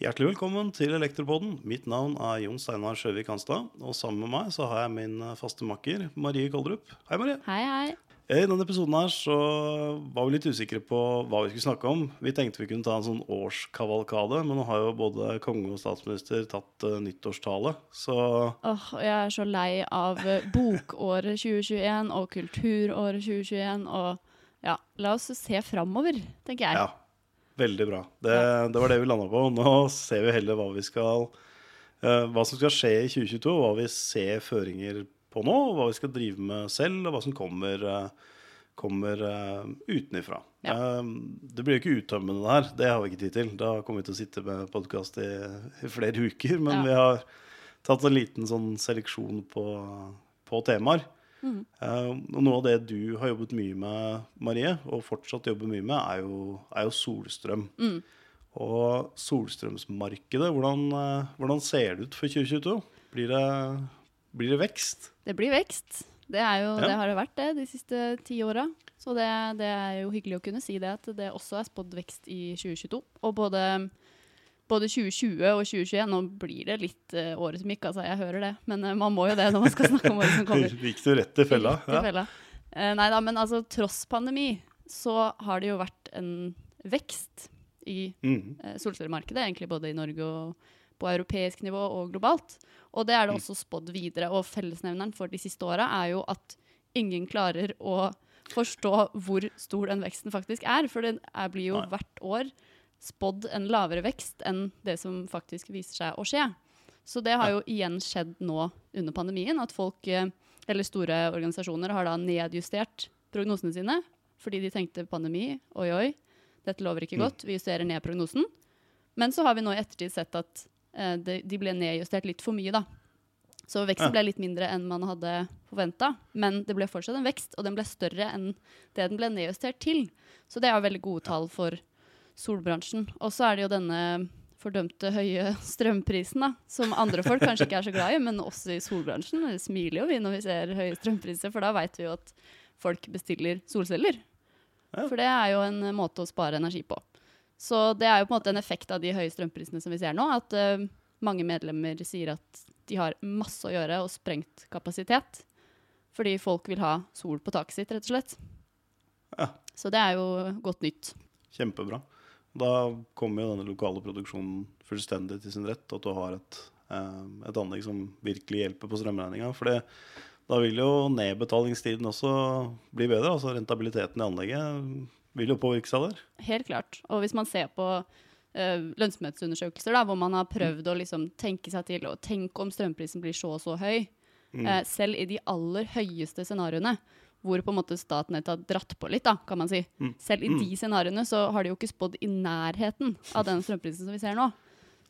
Hjertelig velkommen til Elektropodden. Mitt navn er Jon Steinar Sjøvik Hanstad. Og sammen med meg så har jeg min faste makker Marie Koldrup. Hei, Marie. Hei, hei. I denne episoden her så var vi litt usikre på hva vi skulle snakke om. Vi tenkte vi kunne ta en sånn årskavalkade, men nå har jo både konge og statsminister tatt uh, nyttårstale, så Åh, jeg er så lei av eh, bokåret 2021 og kulturåret 2021 og ja, la oss se framover, tenker jeg. ja. Veldig bra. Det, det var det vi landa på. Nå ser vi heller hva vi skal uh, Hva som skal skje i 2022, hva vi ser føringer på nå, hva vi skal drive med selv, og hva som kommer, uh, kommer uh, utenifra. Ja. Det blir jo ikke uttømmende det her, det har vi ikke tid til. Da kommer vi til å sitte med podkast i, i flere uker. Men Ja. vi har tatt en liten sånn seleksjon på, på temaer. Mhm. Uh, og noe av det du har jobbet mye med, Marie, og fortsatt jobber mye med, er jo, er jo solstrøm. Mm. Og solstrømsmarkedet, hvordan, uh, hvordan ser det ut for 2022? Blir det, blir det vekst? Det blir vekst. Det, er jo, Ja. det har det vært det de siste ti åra. Så det, det er jo hyggelig å kunne si det, at det også er spådd vekst i 2022. Og både, både 2020 og 2021 Nå blir det litt uh, året som gikk, altså. Jeg hører det. Men uh, man må jo det når man skal snakke om året som kommer. Gikk du rett til fella? Rett til fella. Uh, nei da, men altså tross pandemi så har det jo vært en vekst i eh, solcellemarkedet, egentlig både i Norge og på europeisk nivå og globalt. Og det er det også spådd videre. Og fellesnevneren for de siste åra er jo at ingen klarer å forstå hvor stor den veksten faktisk er. For det blir jo hvert år spådd en lavere vekst enn det som faktisk viser seg å skje. Så det har jo igjen skjedd nå under pandemien, at folk, eh, eller store organisasjoner, har da nedjustert prognosene sine fordi de tenkte pandemi, oi oi, dette lover ikke Mm. godt, vi justerer ned prognosen. Men så har vi nå i ettertid sett at eh, de, de ble nedjustert litt for mye, da. Så veksten ble litt mindre enn man hadde forventa, men det ble fortsatt en vekst, og den ble større enn det den ble nedjustert til. Så det er veldig gode tall for solbransjen. Og så er det jo denne fordømte høye strømprisen, da, som andre folk kanskje ikke er så glad i, men også i solbransjen. Vi smiler jo vi når vi ser høye strømpriser, for da veit vi jo at folk bestiller solceller. Ja. For det er jo en måte å spare energi på. Så det er jo på en måte en effekt av de høye strømprisene som vi ser nå, at uh, mange medlemmer sier at de har masse å gjøre og sprengt kapasitet. Fordi folk vil ha sol på taket sitt, rett og slett. Ja. Så det er jo godt nytt. Kjempebra. Da kommer jo denne lokale produksjonen fullstendig til sin rett, at du har et, eh, et anlegg som virkelig hjelper på strømregninga. For da vil jo nedbetalingstiden også bli bedre. Altså rentabiliteten i anlegget vil jo påvirke seg der. Helt klart. Og hvis man ser på eh, lønnsomhetsundersøkelser, da, hvor man har prøvd å liksom tenke seg til og tenke om strømprisen blir så og så høy, eh, selv i de aller høyeste scenarioene, hvor på en måte Statnett har dratt på litt, da, kan man si. Selv i de scenarioene så har de jo ikke spådd i nærheten av den strømprisen som vi ser nå.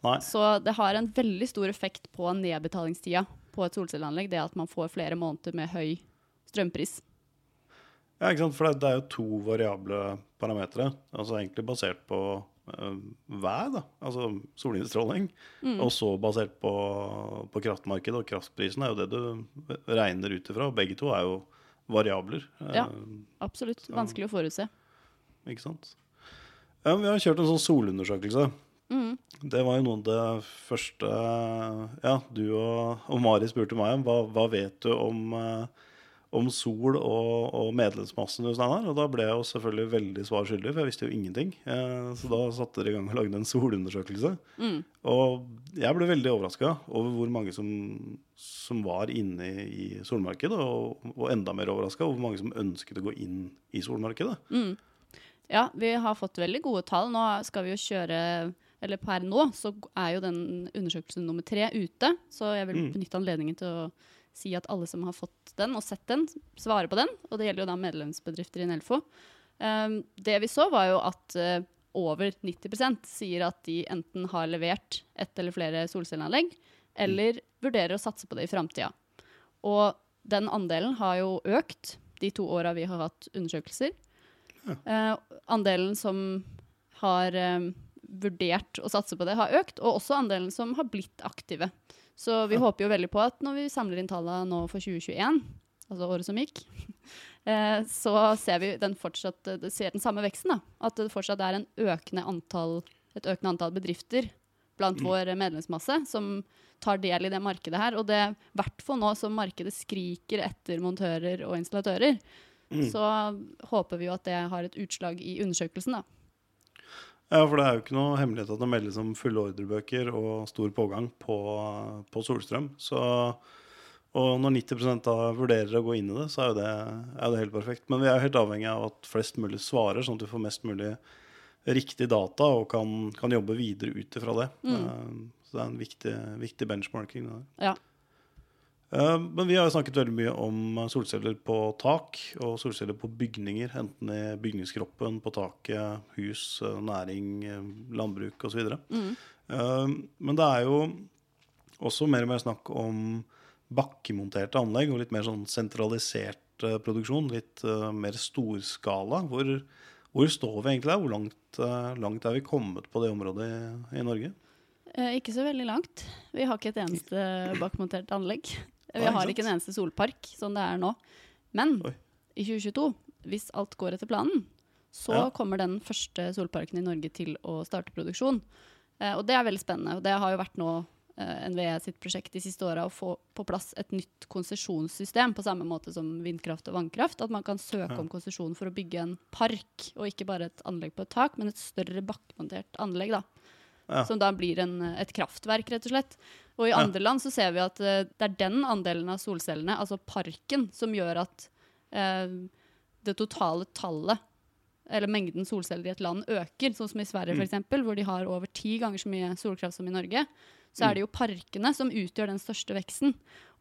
Nei. Så det har en veldig stor effekt på nedbetalingstida på et solcelleanlegg, det at man får flere måneder med høy strømpris. Ja, ikke sant? For det, er jo to variable parametere, altså egentlig basert på eh, vær, da. altså solinnstråling, Mm. og så basert på, på kraftmarkedet, og kraftprisen er jo det du regner ut ifra. Begge to er jo variabler. eh, Ja. Absolutt. Vanskelig å forutse. Ikke sant? Ja, vi har kjørt en sånn solundersøkelse. Mm. Det var jo noe av det første ja, du og, og Mari spurte meg om. Hva, hva vet du om, eh, om sol og, og medlemsmassen hos Steinar? Og da ble jeg jo selvfølgelig veldig svar skyldig, for jeg visste jo ingenting. Eh, så da satte dere i gang og lagde en solundersøkelse. Mm. Og jeg ble veldig overraska over hvor mange som, som var inne i, solmarkedet, og, og enda mer overraska over hvor mange som ønsket å gå inn i solmarkedet. Mm. Ja, vi har fått veldig gode tall. Nå skal vi jo kjøre Eller per nå så er jo den undersøkelsen nummer tre ute. Så jeg vil Mm. benytte anledningen til å si at alle som har fått den og sett den, svarer på den. Og det gjelder jo da medlemsbedrifter i Nelfo. Um, det vi så, var jo at uh, over 90% sier at de enten har levert ett eller flere solcelleanlegg, eller vurderer å satse på det i framtida. Og den andelen har jo økt de to åra vi har hatt undersøkelser. Eh, andelen som har um, vurdert å satse på det, har økt, og også andelen som har blitt aktive. Så vi håper jo veldig på at når vi samler inn tallene nå for 2021, altså året som gikk, eh, så ser vi den fortsatt eh, ser den samme veksten. Da. At det fortsatt er en økende antall, et økende antall bedrifter blant vår medlemsmasse som tar del i det markedet her. Og det i hvert fall nå som markedet skriker etter montører og installatører, så håper vi jo at det har et utslag i undersøkelsen, da. Ja, for det er jo ikke noe hemmelighet at det meldes om fulle ordrebøker og stor pågang på, på solstrøm. Så, og når 90% da vurderer å gå inn i det, så er jo det, er det helt perfekt. Men vi er jo helt avhengig av at flest mulig svarer, sånn at vi får mest mulig riktig data og kan, kan jobbe videre ut ifra det. Mm. Så det er en viktig, viktig benchmarking. Der. Ja. Eh, Men vi har jo snakket veldig mye om solceller på tak og solceller på bygninger. Enten i bygningskroppen, på taket, hus, eh, næring, eh, landbruk osv. Mm. Men det er jo også mer og mer snakk om bakkemonterte anlegg og litt mer sånn sentralisert eh, produksjon. Litt eh, mer storskala. Hvor, hvor står vi egentlig der? Hvor langt, eh, langt er vi kommet på det området i, i Norge? Eh, ikke så veldig langt. Vi har ikke et eneste bakmontert anlegg. Vi har ikke ikke en eneste solpark sånn det er nå. Men Oi. i 2022, hvis alt går etter planen, så Ja. kommer den første solparken i Norge til å starte produksjon. Eh, og det er veldig spennende. Og det har jo vært nå eh, NVE sitt prosjekt de siste åra å få på plass et nytt konsesjonssystem, på samme måte som vindkraft og vannkraft. At man kan søke Ja. om konsesjon for å bygge en park, og ikke bare et anlegg på et tak, men et større bakkemontert anlegg. da. Ja. Som da blir en, et kraftverk, rett og slett. Og i Ja. andre land så ser vi at uh, det er den andelen av solcellene, altså parken, som gjør at uh, det totale tallet, eller mengden solceller i et land, øker. Sånn som i Sverige, Mm. eksempel, hvor de har over ti ganger så mye solkraft som i Norge. Så er det jo parkene som utgjør den største veksten.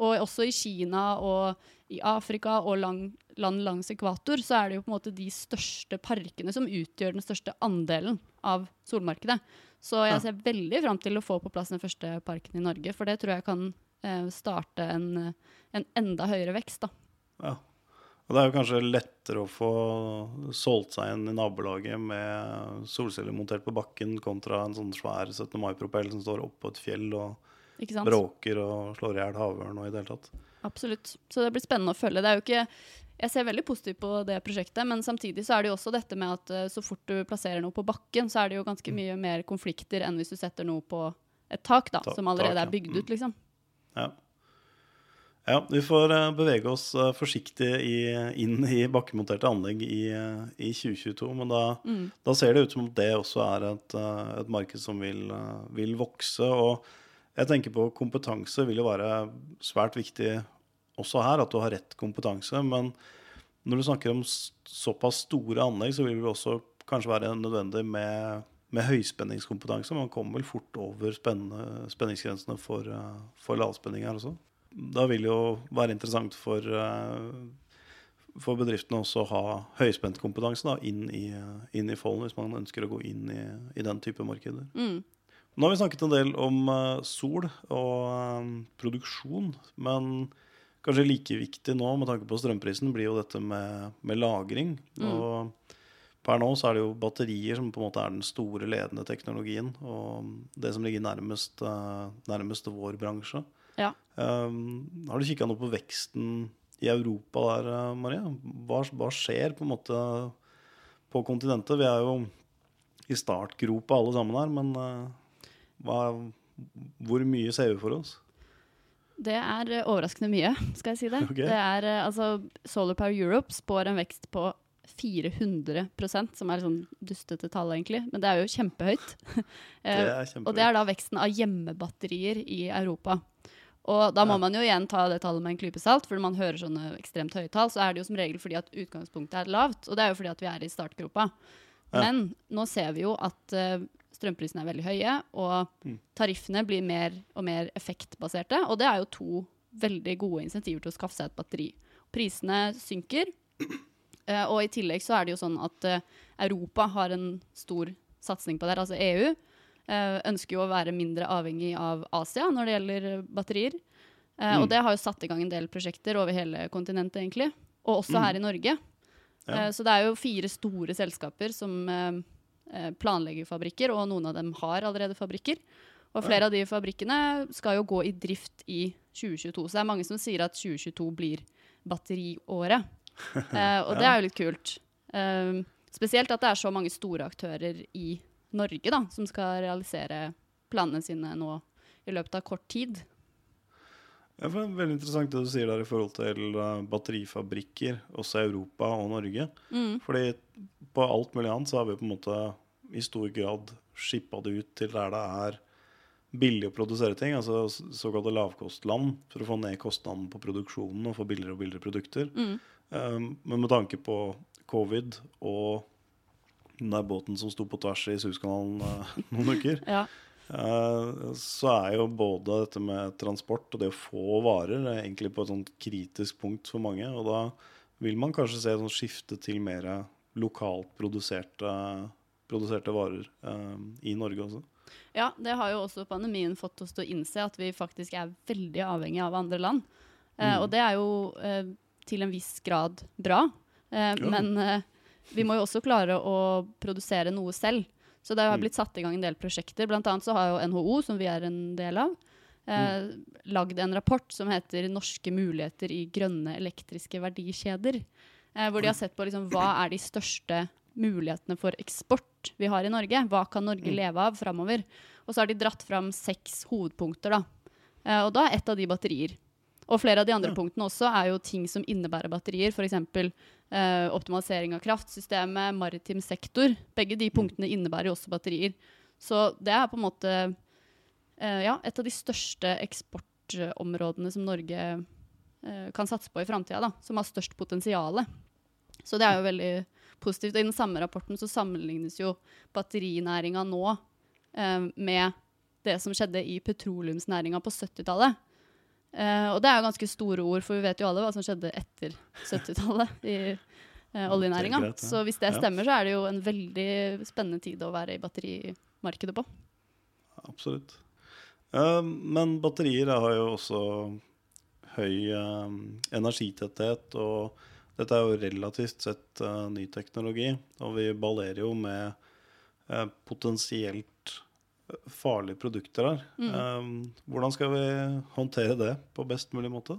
Og også i Kina og i Afrika og lang, land langs ekvator, så er det jo på en måte de største parkene som utgjør den største andelen av solmarkedet. Så jeg ser veldig fram til å få på plass den første parken i Norge, for det tror jeg kan eh, starte en, en enda høyere vekst. da. Ja. Og det er jo kanskje lettere å få solgt seg inn i nabolaget med solceller montert på bakken kontra en sånn svær 17. mai-propell som står oppå et fjell og bråker og slår i hjel havørn og i det hele tatt. Absolutt. Så det blir spennende å følge. Det er jo ikke jeg ser veldig positivt på det prosjektet, men samtidig så er det jo også dette med at eh, så fort du plasserer noe på bakken, så er det jo ganske mye mer konflikter enn hvis du setter noe på et tak, da, som allerede er bygd ut, liksom. Ja. ja, vi får eh, bevege oss eh, forsiktig i, inn i bakkemonterte anlegg i, i 2022. Men da, Mm. da ser det ut som det også er et, et marked som vil, vil vokse. Og jeg tenker på kompetanse vil jo være svært viktig også her, at du har rett kompetanse. Men når du snakker om såpass store anlegg, så vil det også kanskje være nødvendig med, med høyspenningskompetanse. Man kommer vel fort over spenningsgrensene for, eh, for lavspenning her også. Da vil det jo være interessant for, eh, for bedriftene også å ha høyspentkompetanse da, inn i, inn i folden, hvis man ønsker å gå inn i, i den type markeder. Mm. Nå har vi snakket en del om eh, sol og produksjon, men kanskje like viktig nå med tanke på strømprisen blir jo dette med, med lagring. Mm. Og per nå så er det jo batterier som på en måte er den store ledende teknologien, og det som ligger nærmest, eh, nærmest vår bransje. Ja. Um, har du kikka noe på veksten i Europa der, Marie? Maria? Hva, hva skjer på en måte på kontinentet? Vi er jo i startgropa alle sammen her, men uh, hva, hvor mye ser vi for oss? Det er eh, overraskende mye, skal jeg si det. Okay. Det er, eh, altså, Solar Power Europe spår en vekst på 400% som er sånn dustete tall, egentlig. Men det er jo kjempehøyt. Det Eh, er kjempehøyt. Og det er da veksten av hjemmebatterier i Europa. Og da må Ja. man jo igjen ta det tallet med en klype salt, for når man hører sånne ekstremt høye tall, så er det jo som regel fordi at utgangspunktet er lavt, og det er jo fordi at vi er i startgropa. Ja. Men nå ser vi jo at eh, strømprisene er veldig høye, og Mm. tariffene blir mer og mer effektbaserte, og det er jo to veldig gode insentiver til å skaffe seg et batteri. Prisene synker, eh, og i tillegg så er det jo sånn at eh, Europa har en stor satsing på det her, altså EU eh, ønsker jo å være mindre avhengig av Asia når det gjelder batterier. Eh, Mm. Og det har jo satt i gang en del prosjekter over hele kontinentet, egentlig. Og også Mm. her i Norge. Så det er jo fire store selskaper som planlegger fabrikker, og noen av dem har allerede fabrikker. Og flere av de fabrikkene skal jo gå i drift i 2022. Så det er mange som sier at 2022 blir batteriåret. Eh, og det er jo litt kult. Eh, spesielt at det er så mange store aktører i Norge da, som skal realisere planene sine nå i løpet av kort tid. Ja, for det er veldig interessant det du sier der i forhold til uh, batterifabrikker, også i Europa og Norge. Mm. Fordi på alt mulig annet så har vi på en måte i stor grad skippa det ut til der det er billig å produsere ting, altså såkalte lavkostland, for å få ned kostnaden på produksjonen og få billigere og billigere produkter. Mm. Um, men med tanke på covid og den der båten som sto på tvers i Suezkanalen uh, noen uker, Ja. Eh, så er jo både dette med transport og det å få varer eh, egentlig på et sånt kritisk punkt for mange. Og da vil man kanskje se et skifte til mer lokalt produserte, produserte varer eh, i Norge også. ja, det har jo også pandemien fått oss til å innse at vi faktisk er veldig avhengig av andre land. Eh, Mm. og det er jo eh, til en viss grad bra. Eh, Ja. Men vi må jo også klare å produsere noe selv. Så det har Mm. blitt satt i gang en del prosjekter. Blant annet så har jo NHO, som vi er en del av, eh, lagd en rapport som heter 'Norske muligheter i grønne elektriske verdikjeder'. Eh, hvor de har sett på liksom, hva er de største mulighetene for eksport vi har i Norge. Hva kan Norge Mm. leve av framover? Og så har de dratt fram seks hovedpunkter. da. Eh, og da er ett av de batterier. Og flere av de andre Ja. punktene også er jo ting som innebærer batterier. F.eks. Eh, optimalisering av kraftsystemet, maritim sektor. Begge de punktene innebærer jo også batterier. Så det er på en måte eh, ja, et av de største eksportområdene som Norge eh, kan satse på i framtida, som har størst potensial. Så det er jo veldig positivt. Og I den samme rapporten så sammenlignes jo batterinæringa nå eh, med det som skjedde i petroleumsnæringa på 70-tallet. Eh, og det er jo ganske store ord, for vi vet jo alle hva som skjedde etter 70-tallet i uh, oljenæringa. Er greit, ja. Så hvis det stemmer, så er det jo en veldig spennende tid å være i batterimarkedet på. Absolutt. Uh, men batterier har jo også høy uh, energitetthet, og dette er jo relativt sett eh, ny teknologi. Og vi ballerer jo med eh, potensielt eh, farlige produkter her. Eh, hvordan skal vi håndtere det på best mulig måte?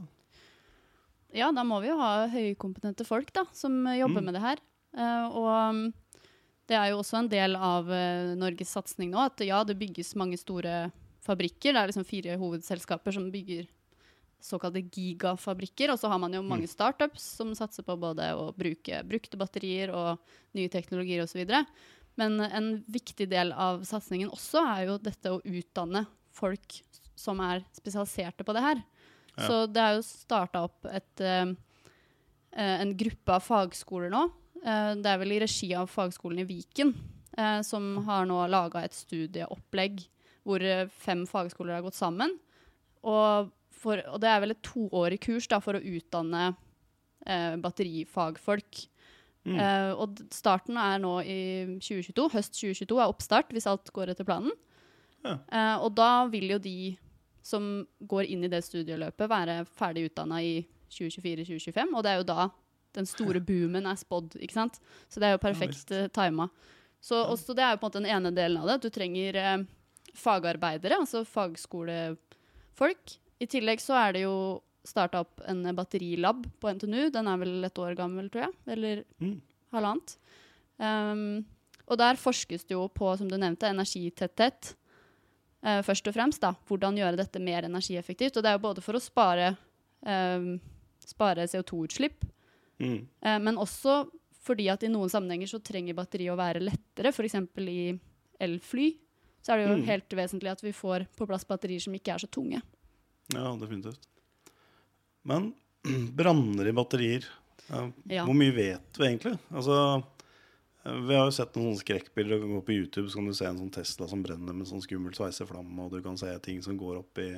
Ja, da må vi jo ha høykompetente folk da, som jobber Mm. med det her. Eh, og um, det er jo også en del av eh, Norges satsing nå at ja, det bygges mange store fabrikker. Det er liksom fire hovedselskaper som bygger såkalte gigafabrikker. Og så har man jo mange startups som satser på både å bruke brukte batterier og nye teknologier osv. Men en viktig del av satsingen også er jo dette å utdanne folk som er spesialiserte på det her. Ja. Så det er jo starta opp et, eh, en gruppe av fagskoler nå. Uh, det er vel i regi av Fagskolen i Viken, uh, som har nå laga et studieopplegg hvor fem fagskoler har gått sammen. Og, for, og det er vel et toårig kurs da, for å utdanne batterifagfolk. Mm. Uh, og starten er nå i 2022. Høst 2022 er oppstart, hvis alt går etter planen. Ja. Uh, og da vil jo de som går inn i det studieløpet, være ferdig utdanna i 2024-2025. Og det er jo da den store boomen er spådd, ikke sant. Så det er jo perfekt visst. uh, tima. Så også det er jo på en måte den ene delen av det. at Du trenger eh, fagarbeidere, altså fagskolefolk. I tillegg så er det jo starta opp en batterilab på NTNU. Den er vel et år gammel, tror jeg. Eller Mm. halvannet. Um, og der forskes det jo på, som du nevnte, energitetthet. Uh, først og fremst, da. Hvordan gjøre dette mer energieffektivt. Og det er jo både for å spare, um, spare CO2-utslipp, Mm. uh, men også fordi at i noen sammenhenger så trenger batteriet å være lettere. F.eks. i elfly så er det jo Mm. helt vesentlig at vi får på plass batterier som ikke er så tunge. Ja, definitivt. Men branner i batterier, Ja. hvor mye vet vi egentlig? Altså, eh, vi har jo sett noen skrekkbilder. Du kan gå på YouTube så kan du se en sånn Tesla som brenner med sånn skummel sveiseflamme, og du kan se ting som går opp i,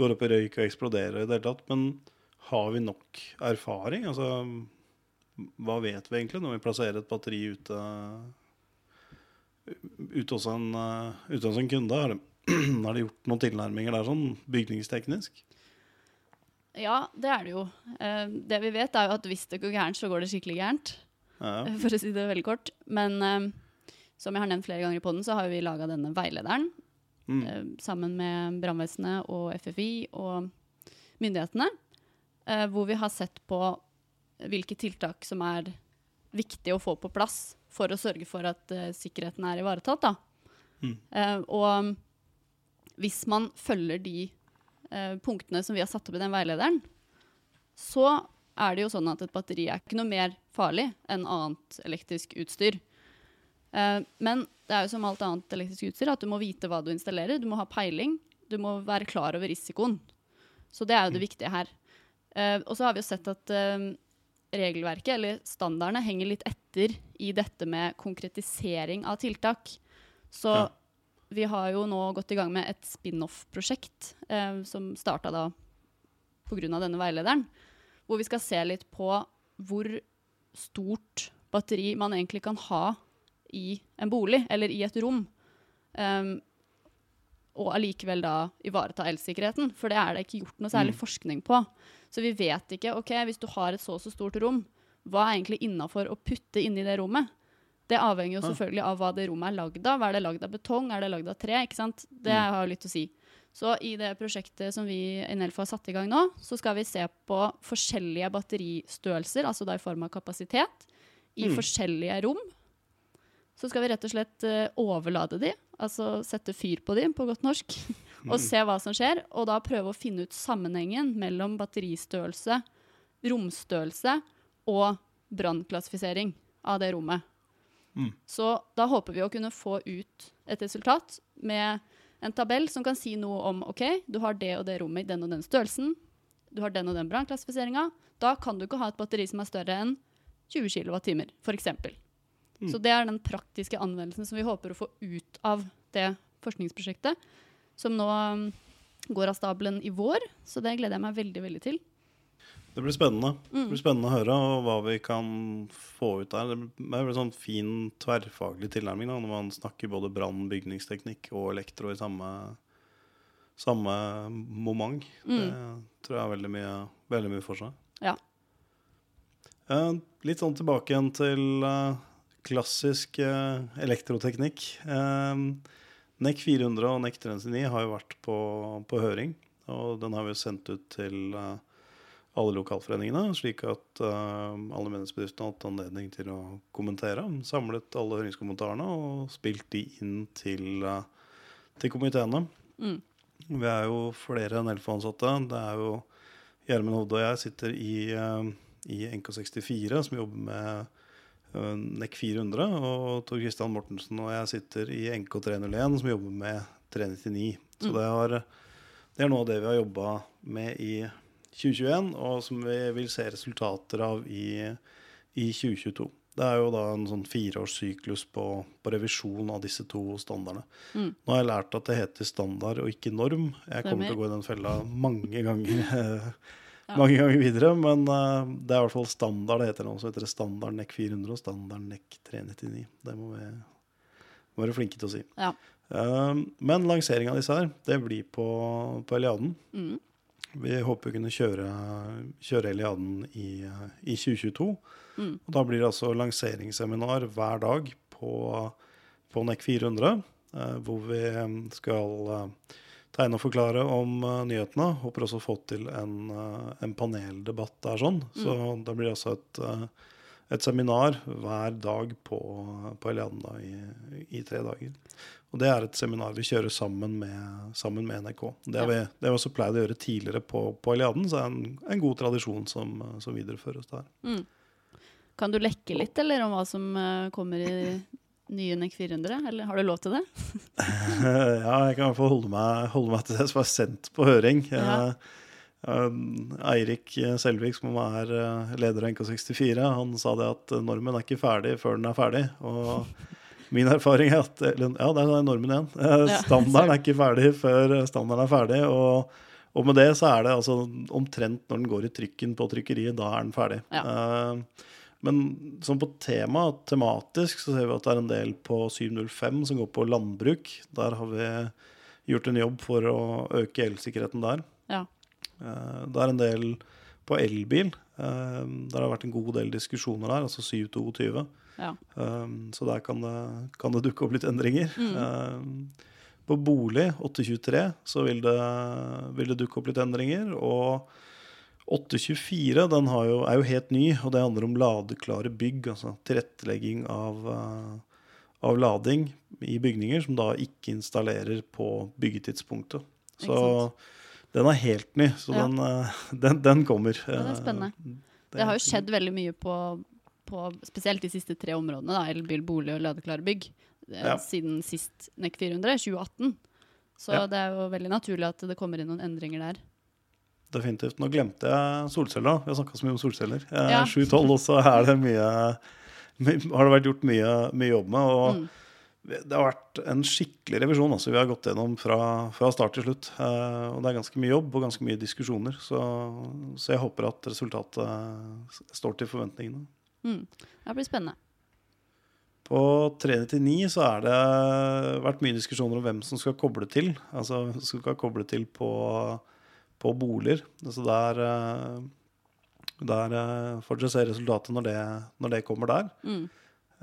går opp i røyk og eksploderer i det hele tatt. Men har vi nok erfaring? Altså, hva vet vi egentlig når vi plasserer et batteri ute, ute hos en, eh, ute hos en kunde? Har de, har de gjort noen tilnærminger der sånn bygningsteknisk? Ja, det er det jo. Eh, det vi vet, er jo at hvis det går gærent, så går det skikkelig gærent. Ja. For å si det veldig kort. Men eh, som jeg har nevnt flere ganger i poden, så har vi laga denne veilederen Mm. eh, sammen med brannvesenet og FFI og myndighetene. eh, hvor vi har sett på hvilke tiltak som er viktig å få på plass for å sørge for at eh, sikkerheten er ivaretatt. Da. Mm. Eh, og hvis man følger de eh, punktene som vi har satt opp i den veilederen, så er det jo sånn at et batteri er ikke noe mer farlig enn annet elektrisk utstyr. Eh, men det er jo som alt annet elektrisk utstyr at du må vite hva du installerer. Du må ha peiling. Du må være klar over risikoen. Så det er jo det viktige her. Eh, og så har vi jo sett at regelverket, eller standardene, henger litt etter i dette med konkretisering av tiltak. Så Ja. Vi har jo nå gått i gang med et spin-off-prosjekt eh, som starta da pga. denne veilederen. Hvor vi skal se litt på hvor stort batteri man egentlig kan ha i en bolig eller i et rom. Um, og allikevel da ivareta elsikkerheten, for det er det ikke gjort noe særlig Mm. forskning på. Så vi vet ikke ok, hvis du har et så og så stort rom, hva er egentlig innafor å putte inni det rommet? Det avhenger jo Ah. selvfølgelig av hva det rommet er lagd av. Er det lagd av betong? Er det lagd av tre? ikke sant? Det Mm. har jo litt å si. Så i det prosjektet som vi i Nelfo har satt i gang nå, så skal vi se på forskjellige batteristørrelser, altså da i form av kapasitet, i Mm. forskjellige rom. Så skal vi rett og slett eh, overlade de, altså sette fyr på de, på godt norsk, og se hva som skjer, og da prøve å finne ut sammenhengen mellom batteristørrelse, romstørrelse og brannklassifisering av det rommet. Mm. Så da håper vi å kunne få ut et resultat med en tabell som kan si noe om ok, du har det og det rommet i den og den størrelsen, du har den og den brannklassifiseringa. Da kan du ikke ha et batteri som er større enn 20 kWt, f.eks. Mm. Så det er den praktiske anvendelsen som vi håper å få ut av det forskningsprosjektet, som nå um, går av stabelen i vår. Så det gleder jeg meg veldig, veldig til. Det blir spennende. Det Mm. blir spennende å høre hva vi kan få ut der. Det er en sånn fin tverrfaglig tilnærming da, når man snakker både brann, bygningsteknikk og elektro i samme, samme moment. Mm. Det tror jeg har veldig mye, veldig mye for seg. Ja. Eh, litt sånn tilbake igjen til eh, klassisk eh, elektroteknikk. NEC 400 og NEC 399 har jo vært på, på høring, og den har vi sendt ut til eh, alle lokalforeningene, slik at uh, alle medlemsbedriftene har hatt anledning til å kommentere. Samlet alle høringskommentarene og spilt de inn til, uh, til komiteene. Mm. Vi er jo flere enn Nelfo-ansatte. Det er jo Gjermund Hovde og jeg sitter i, uh, i NK64, som jobber med NEC 400. Og Tor Christian Mortensen og jeg sitter i NK301, som jobber med 399. Så Mm. det, har, det er noe av det vi har jobba med i 2021, og som vi vil se resultater av i, i 2022. Det er jo da en sånn fireårssyklus på, på revisjon av disse to standardene. Mm. Nå har jeg lært at det heter standard og ikke norm. Jeg kommer til å gå i den fella mange ganger Ja. mange ganger videre, men uh, det er i hvert fall standard det heter nå. Så heter det standard NEC 400 og standard NEC 399. Det må vi må være flinke til å si. Ja. Uh, men lanseringa av disse her, det blir på, på Eliaden. Mm. Vi håper å kunne kjøre, kjøre Eliaden i, eh, i 2022. Mm. Og da blir det altså lanseringsseminar hver dag på, på NEC 400, eh, hvor vi skal eh, tegne og forklare om eh, nyhetene. Håper også å få til en, eh, en paneldebatt der sånn. Så det blir altså et, eh, et seminar hver dag på, på Eliaden i, i tre dager. Og det er et seminar vi kjører sammen med, sammen med NRK. Det har vi, det vi også pleid å gjøre tidligere på, på Eliaden, så det er en, en god tradisjon som, som videreføres der. Mm. Kan du lekke litt, eller om hva som eh, kommer i nye NEC 400? Eller har du lov til det? ja, jeg kan i hvert fall holde meg, holde meg til det som er sendt på høring. Ja. Eh, Eirik Selvik, som er eh, leder av NK64, han sa det at normen er ikke ferdig før den er ferdig. Og min erfaring er at Ja, det er normen igjen. Eh, Standarden er ikke ferdig før standarden er ferdig. Og, og med det så er det altså omtrent når den går i trykken på trykkeriet, da er den ferdig. Ja. men sånn på tema, tematisk, så ser vi at det er en del på 705 som går på landbruk. Der har vi gjort en jobb for å øke elsikkerheten der. Ja. Eh, Det er en del på elbil. eh, Der har vært en god del diskusjoner der, altså 722. Ja. Eh, Så der kan det, kan det dukke opp litt endringer. Mm. På bolig, 823, så vil det, vil det dukke opp litt endringer. Og 824 den har jo, er jo helt ny, og det handler om ladeklare bygg. Altså tilrettelegging av, av lading i bygninger som da ikke installerer på byggetidspunktet. Så sant? Den er helt ny, så Ja. den, eh, den, den kommer. Den det er spennende. Eh, Det har jo skjedd veldig mye på, på spesielt de siste tre områdene, da, elbil, bolig og ladeklare bygg, eh, Ja. siden sist NEC 400, 2018. Så Ja. det er jo veldig naturlig at det kommer inn noen endringer der. Definitivt. Nå glemte jeg solceller. Vi har snakka så mye om solceller. Eh, Ja. 712 også er det mye, my- har det vært gjort mye, mye jobb med. Og Mm. Det har vært en skikkelig revisjon. Altså, vi har gått gjennom fra, fra start til slutt. Eh, og det er ganske mye jobb og ganske mye diskusjoner. Så, så jeg håper at resultatet står til forventningene. Mm. Det blir spennende. På 399 så har det vært mye diskusjoner om hvem som skal koble til. Altså hvem som skal koble til på, på boliger. Altså der, eh, der eh, får dere se resultatet når det, når det kommer der. Mm.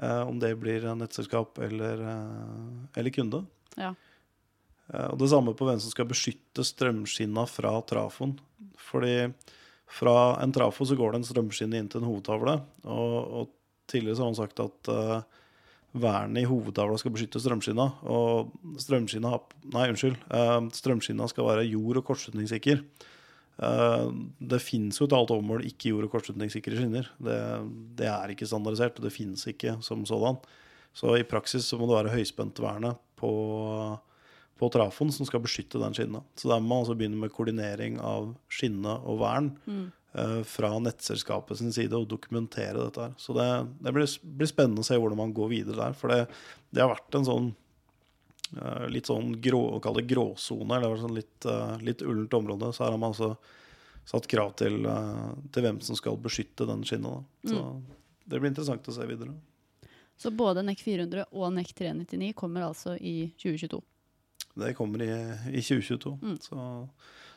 Eh, om det blir nettselskap eller, eh, eller kunde. Ja. Eh, og det samme på hvem som skal beskytte strømskinna fra trafoen. Fordi fra en trafo så går det en strømskinne inn til en hovedtavle. Og, og tidligere så har man sagt at uh, vernet i hovedtavla skal beskytte strømskinna. Og strømskinna Nei, unnskyld. uh, strømskinna skal være jord- og kortslutningssikker. Eh, det fins jo til alt overmål ikke jord- og kortslutningssikre skinner. Det, det er ikke standardisert, og det finnes ikke som sådan. Så i praksis så må det være høyspentvernet på, på trafoen som skal beskytte den skinna. Så der må man altså begynne med koordinering av skinne og vern Mm. eh, fra nettselskapet sin side og dokumentere dette her. Så det, det blir, blir spennende å se hvordan man går videre der. For det, det har vært en sånn litt sånn grå, å kalle det gråsone, eller sånn litt, eh, litt ullent område. Så her har man altså satt krav til, eh, til hvem som skal beskytte den skinna. Så det blir interessant å se videre. Så både NEC 400 og NEC 399 kommer altså i 2022. Det kommer i, i 2022. Mm. Så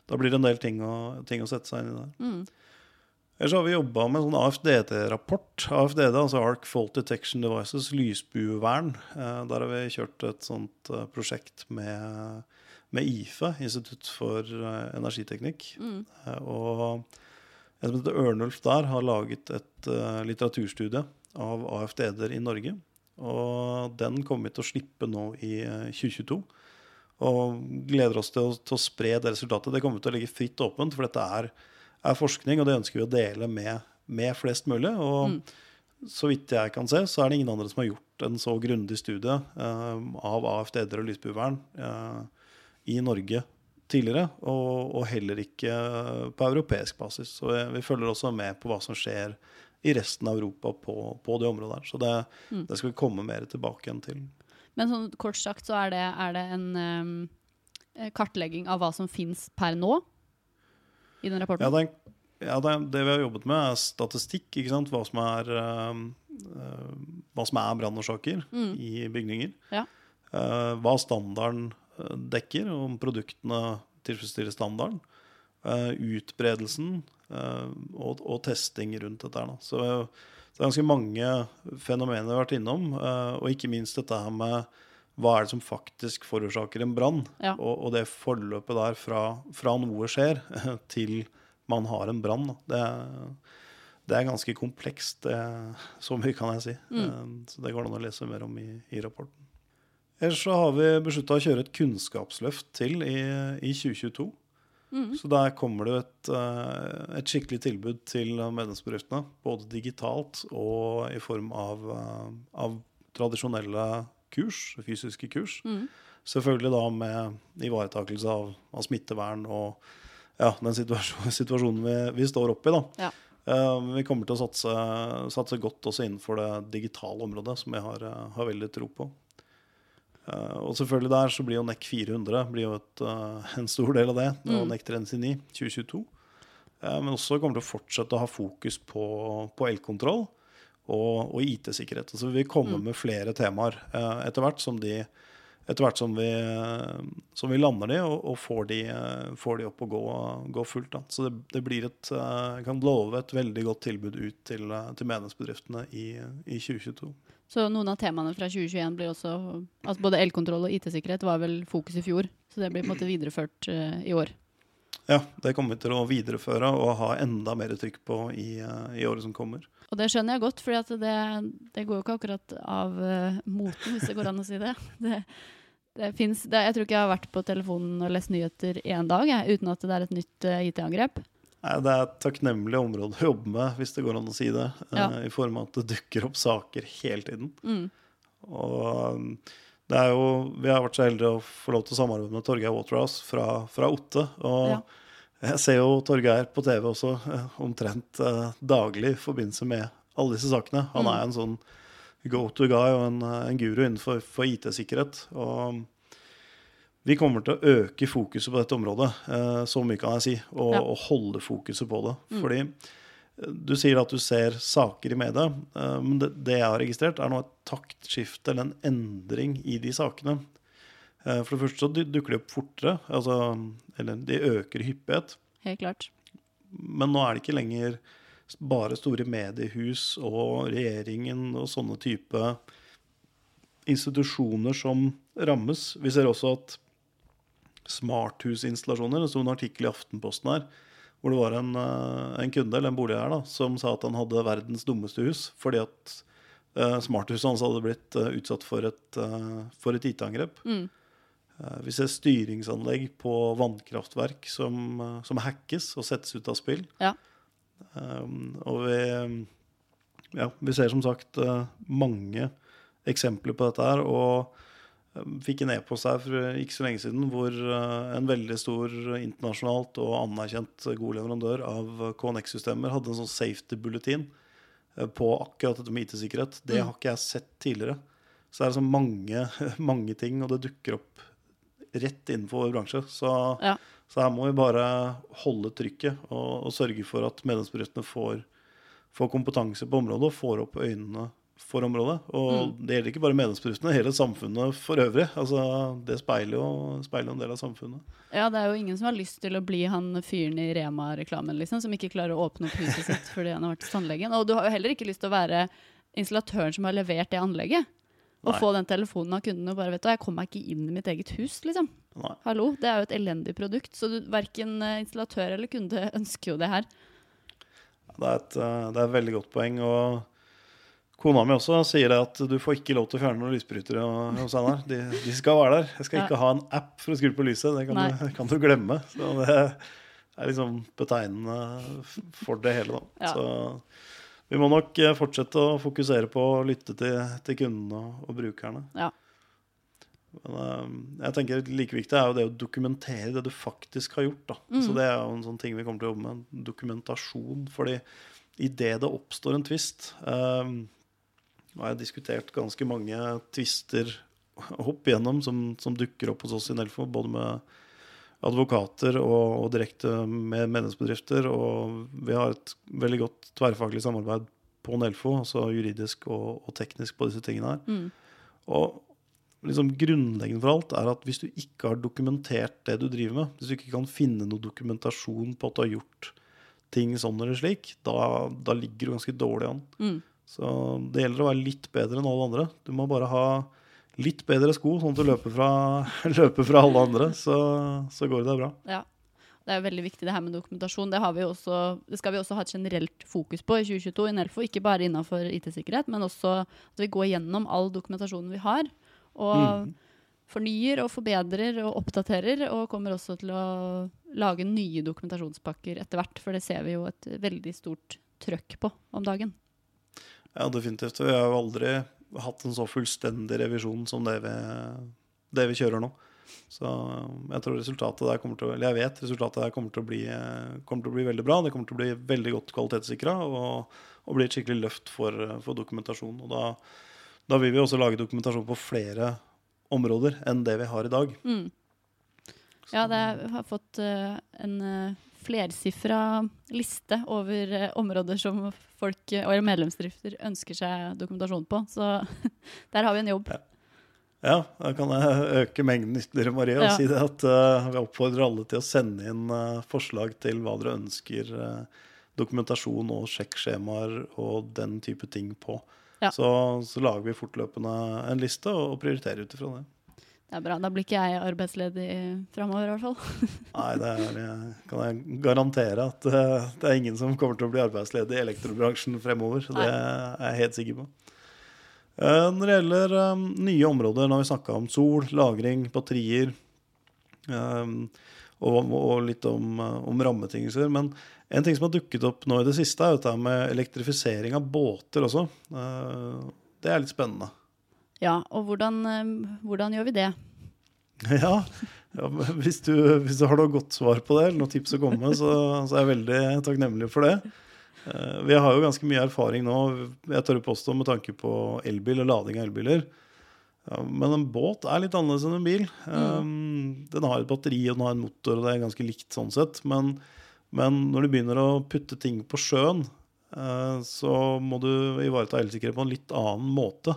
da blir det en del ting å, ting å sette seg inn i der. Mm. Ellers har vi jobba med en sånn AFDD-rapport. AFDD, altså Arc Fault Detection Devices, lysbuevern. Eh, der har vi kjørt et sånt eh, prosjekt med, med IFE, Institutt for eh, energiteknikk. Mm. Og en som heter Ørnulf der, har laget et litteraturstudie av AFDD-er i Norge. Og den kommer vi til å slippe nå i eh, 2022. Og gleder oss til å, til å spre det resultatet. Det kommer til å ligge fritt åpent, for dette er, er forskning, og det ønsker vi å dele med, med flest mulig. Og Mm. så vidt jeg kan se, så er det ingen andre som har gjort en så grundig studie eh, av AFD-er og lysbuevern eh, i Norge tidligere, og, og heller ikke på europeisk basis. Så vi, vi følger også med på hva som skjer i resten av Europa på, på det området der. Så det, Mm. det skal vi komme mer tilbake igjen til. Men sånn kort sagt så er det, er det en eh, kartlegging av hva som fins per nå i den Ja, det, ja, det, det vi har jobbet med, er statistikk. Hva som er, hva som er brannårsaker Mm. i bygninger. Ja. Uh, hva standarden dekker, om produktene tilfredsstiller standarden. Uh, utbredelsen og, og testing rundt dette. da. Så det er ganske mange fenomener vi har vært innom, og ikke minst dette her med hva er det som faktisk forårsaker en brann? Ja. Og, og det forløpet der fra, fra noe skjer til man har en brann. Det, det er ganske komplekst, det, så mye kan jeg si. Mm. Så det går det an å lese mer om i, i rapporten. Ellers så har vi beslutta å kjøre et kunnskapsløft til i, i 2022. Mm. Så der kommer det et, eh, et skikkelig tilbud til medlemsbedriftene. Både digitalt og i form av, eh, av tradisjonelle kurs, fysiske kurs. Mm. Selvfølgelig da med ivaretakelse av, av smittevern og ja, den situasjonen, situasjonen vi, vi står oppe i. da. Ja. Uh, vi kommer til å satse, satse godt også innenfor det digitale området, som jeg har, eh, har veldig tro på. Uh, og selvfølgelig der så blir jo NEC 400 blir jo et, uh, en stor del av det. Og Mm. NEC 399 2022. Eh, men også kommer til å fortsette å ha fokus på, på elkontroll og, og IT-sikkerhet. Så vi vil komme Mm. med flere temaer eh, etter hvert som de etter hvert som vi, som vi lander de og, og får, de, eh, får de opp og gå, gå fullt. Da. Så det, det blir et, eh, jeg kan love et veldig godt tilbud ut til, eh, til medlemsbedriftene i, i 2022. Så noen av temaene fra 2021 blir også altså Både elkontroll og IT-sikkerhet var vel fokus i fjor, så det blir på en måte videreført uh, i år. Ja, det kommer vi til å videreføre og ha enda mer trykk på i, uh, i året som kommer. Og det skjønner jeg godt, for det, det, går jo ikke akkurat av uh, moten, hvis det går an å si det. det, det, finnes, jeg tror ikke jeg har vært på telefonen og lest nyheter én dag jeg, uten at det er et nytt uh, IT-angrep. Det er et takknemlig område å jobbe med, hvis det går an å si det. Ja. Uh, I form av at det dukker opp saker hele tiden. Mm. Og det er jo, vi har vært så heldige å få lov til å samarbeide med Torgeir Waterhouse fra, fra Otte. Og ja. Jeg ser jo Torgeir på TV også eh, omtrent eh, daglig i forbindelse med alle disse sakene. Han mm. er en sånn go to guy og en, en guru innenfor IT-sikkerhet. Og vi kommer til å øke fokuset på dette området, eh, så mye kan jeg si, og, ja. og holde fokuset på det. Mm. Fordi du sier at du ser saker i media, eh, men det, det, jeg har registrert, er nå et taktskifte eller en endring i de sakene. Eh, for det første så dukker de opp fortere, altså, eller de øker i hyppighet. Helt klart. Men nå er det ikke lenger bare store mediehus og regjeringen og sånne type institusjoner som rammes. Vi ser også at smarthusinstallasjoner Det sto en artikkel i Aftenposten her hvor det var en, eh, en kunde eller en boligeier da, som sa at han hadde verdens dummeste hus fordi at uh, smarthuset hans hadde blitt uh, utsatt for et, uh, et IT-angrep. Mm. Uh, vi ser styringsanlegg på vannkraftverk som, som, hackes og settes ut av spill. Ja. Um, og vi, ja, vi ser som sagt mange eksempler på dette her. og fikk en e-post her for ikke så lenge siden hvor eh, en veldig stor internasjonalt og anerkjent god leverandør av KNX-systemer hadde en sånn safety bulletin eh, på akkurat dette med IT-sikkerhet. Det mm. har ikke jeg sett tidligere. Så det er liksom mange, mange ting, og det dukker opp rett innenfor vår bransje. Så, ja. så, her må vi bare holde trykket og, og sørge for at medlemsbedriftene får, får kompetanse på området og får opp øynene for området. Og mm. det gjelder ikke bare medlemsbedriftene, hele samfunnet for øvrig. Altså, det speiler jo, speiler en del av samfunnet. Ja, det er jo ingen som har lyst til å bli han fyren i Rema-reklamen liksom, som ikke klarer å åpne opp huset sitt fordi han har vært hos tannlegen. Og du har jo heller ikke lyst til å være installatøren som har levert det anlegget. Nei. få den telefonen av kunden og bare vet du, jeg kommer meg ikke inn i mitt eget hus, liksom. Nei. Hallo, Det er jo et elendig produkt, så du, verken eh, installatør eller kunde ønsker jo det her. Det er et, eh, det er et veldig godt poeng. og Kona mi også sier det at du får ikke lov til å fjerne noen lysbrytere hos Einar. De, de, skal være der. Jeg skal ikke ha en app for å skru på lyset. Det kan, du, kan du, glemme. Så det er liksom betegnende for det hele. Da. Ja. Så vi må nok eh, fortsette å fokusere på å lytte til, til kundene og, og brukerne. Ja. Men uh, jeg tenker like viktig er jo det å dokumentere det du faktisk har gjort. Mm. Så det er jo en sånn ting vi kommer til å jobbe med. Dokumentasjon. fordi idet det oppstår en tvist um, nå har jeg diskutert ganske mange tvister opp igjennom som, som, dukker opp hos oss i Nelfo, både med advokater og, og, direkte med medlemsbedrifter. Og vi har et veldig godt tverrfaglig samarbeid på Nelfo, altså juridisk og, og teknisk på disse tingene her. Mm. Og liksom grunnleggende for alt er at hvis du ikke har dokumentert det du driver med, hvis du ikke kan finne noe dokumentasjon på at du har gjort ting sånn eller slik, da, da ligger du ganske dårlig an. Mm. Så det gjelder å være litt bedre enn alle andre. Du må bare ha litt bedre sko, sånn at du løper fra, løper fra alle andre. Så, så, går det bra. Ja. Det er veldig viktig det her med dokumentasjon. Det, vi også, det, skal vi også ha et generelt fokus på i 2022 i Nelfo. Ikke bare innenfor IT-sikkerhet, men også at vi går gjennom all dokumentasjonen vi har. Og mm. fornyer og forbedrer og oppdaterer. Og kommer også til å lage nye dokumentasjonspakker etter hvert. For det ser vi jo et veldig stort trøkk på om dagen. Ja, definitivt. Vi har jo aldri hatt en så fullstendig revisjon som det vi, det vi kjører nå. Så jeg tror resultatet der kommer til å, eller jeg vet resultatet der kommer til å bli, kommer til å bli veldig bra. Det kommer til å bli veldig godt kvalitetssikra og, og, bli et skikkelig løft for, for dokumentasjon. Og da, da, vil vi også lage dokumentasjon på flere områder enn det vi har i dag. Mm. Ja, det har fått uh, en uh, flersifra liste over uh, områder som folk og medlemsdrifter ønsker seg dokumentasjon på. Så der har vi en jobb. Ja. ja da kan jeg øke mengden ytterligere, Marie, og ja. si det at uh, vi oppfordrer alle til å sende inn uh, forslag til hva dere ønsker dokumentasjon og sjekkskjemaer og den type ting på. Ja. Så, så, lager vi fortløpende en liste og prioriterer ut ifra det. Det er bra. Da blir ikke jeg arbeidsledig framover, i hvert fall. Nei, det er, eh, kan jeg garantere at eh, det er ingen som kommer til å bli arbeidsledig i elektrobransjen fremover. Det er jeg helt sikker på. Eh, Når det gjelder nye områder, nå har vi snakka om sol, lagring, batterier og, litt om, om rammebetingelser. Men en ting som har dukket opp nå i det siste, er dette med elektrifisering av båter også. Det er litt spennende. Ja, og hvordan, eh, hvordan gjør vi det? Ja, ja hvis, du, hvis du har noe godt svar på det, eller noen tips å komme med, så, så er jeg veldig takknemlig for det. Eh, Vi har jo ganske mye erfaring nå, jeg tør å påstå, med tanke på elbil og lading av elbiler. Ja, men en båt er litt annerledes enn en bil. Um, den har et batteri og den har en motor, og det er ganske likt sånn sett. Men, men når du begynner å putte ting på sjøen, eh, så må du ivareta elsikkerhet på en litt annen måte.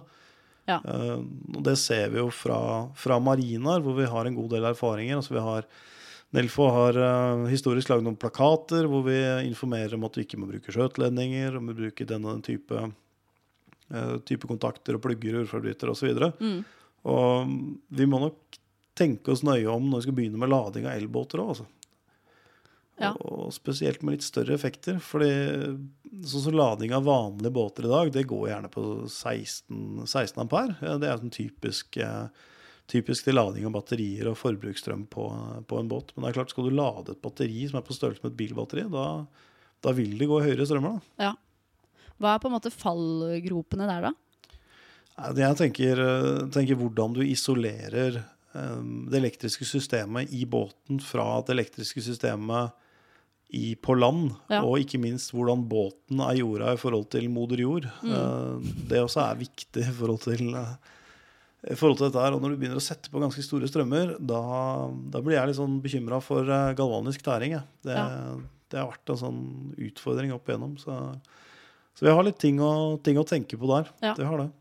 Ja. Eh, og det ser vi jo fra, fra marinaer, hvor vi har en god del erfaringer. Altså vi har, Nelfo har uh, historisk lagd noen plakater hvor vi informerer om at vi ikke må bruke skjøteledninger, om vi bruker denne type, uh, type kontakter og plugger, urforbrytere osv. Mm. Og vi må nok tenke oss nøye om når vi skal begynne med lading av elbåter òg, altså. Ja. Og spesielt med litt større effekter. fordi sånn som lading av vanlige båter i dag, det går gjerne på 16, 16 ampere. Det er sånn typisk, eh, typisk til lading av batterier og forbruksstrøm på, på en båt. Men det er klart, skal du lade et batteri som er på størrelse med et bilbatteri, da, da vil det gå høyere strømmer. da. Ja. Hva er på en måte fallgropene der, da? Jeg tenker, eh, tenker hvordan du isolerer eh, det elektriske systemet i båten fra det elektriske systemet i, på land. Ja. Og ikke minst hvordan båten er jorda i forhold til moder jord. Mm. Eh, det også er viktig i forhold til, eh, i forhold til dette her. Og når du begynner å sette på ganske store strømmer, da, da blir jeg litt sånn bekymra for eh, galvanisk tæring. Det, Ja. det har vært en sånn utfordring opp igjennom. Så, så vi har litt ting å, ting å tenke på der. Ja. Det har det.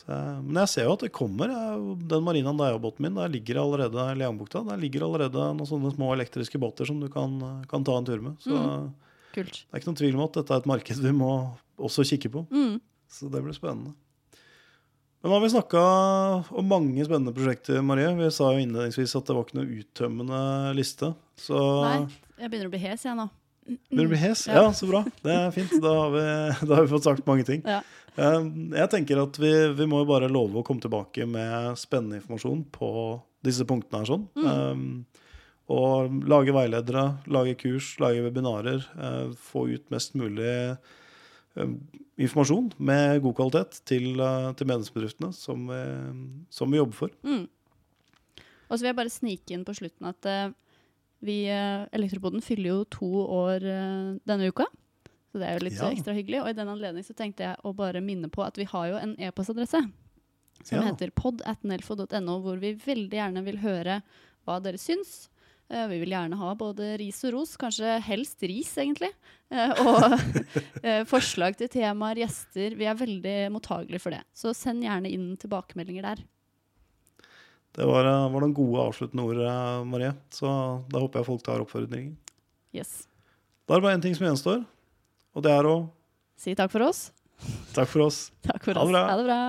Så, men jeg ser jo at det kommer. Jeg, den marinaen der er båten min, der ligger allerede Leangbukta, der ligger allerede noen sånne små elektriske båter som du kan, kan ta en tur med. Så mm. Kult. det er ikke noen tvil om at dette er et marked vi må også kikke på. Mm. Så det blir spennende. Men nå har vi snakka om mange spennende prosjekter, Marie. Vi sa jo innledningsvis at det var ikke noe uttømmende liste. Så Nei, jeg begynner å bli hes, jeg nå. Begynner å bli hes? Ja. Ja. så bra. Det er fint. Da har vi, da har vi fått sagt mange ting. Ja. Eh, Jeg tenker at vi, vi må jo bare love å komme tilbake med spennende informasjon på disse punktene her. sånn. Mm. Eh, og lage veiledere, lage kurs, lage webinarer. eh, Få ut mest mulig informasjon med god kvalitet til, til medlemsbedriftene som vi, som vi jobber for. Mm. Og så vil jeg bare snike inn på slutten at vi, Elektropoden fyller jo to år denne uka. Så det er jo litt Ja. ekstra hyggelig. Og i den anledning så tenkte jeg å bare minne på at vi har jo en e-postadresse som Ja. heter pod.nelfo.no, hvor vi veldig gjerne vil høre hva dere syns. Eh, vi vil gjerne ha både ris og ros, kanskje helst ris, egentlig. Eh, og eh, forslag til temaer, gjester. Vi er veldig mottagelige for det. Så send gjerne inn tilbakemeldinger der. Det var, var noen gode avsluttende ord, Marie. Så da håper jeg folk tar oppfordringen. Yes. Da er det bare én ting som gjenstår, og det er å Si takk for oss. Takk for oss. Takk for Ha det oss. bra. Ha det bra.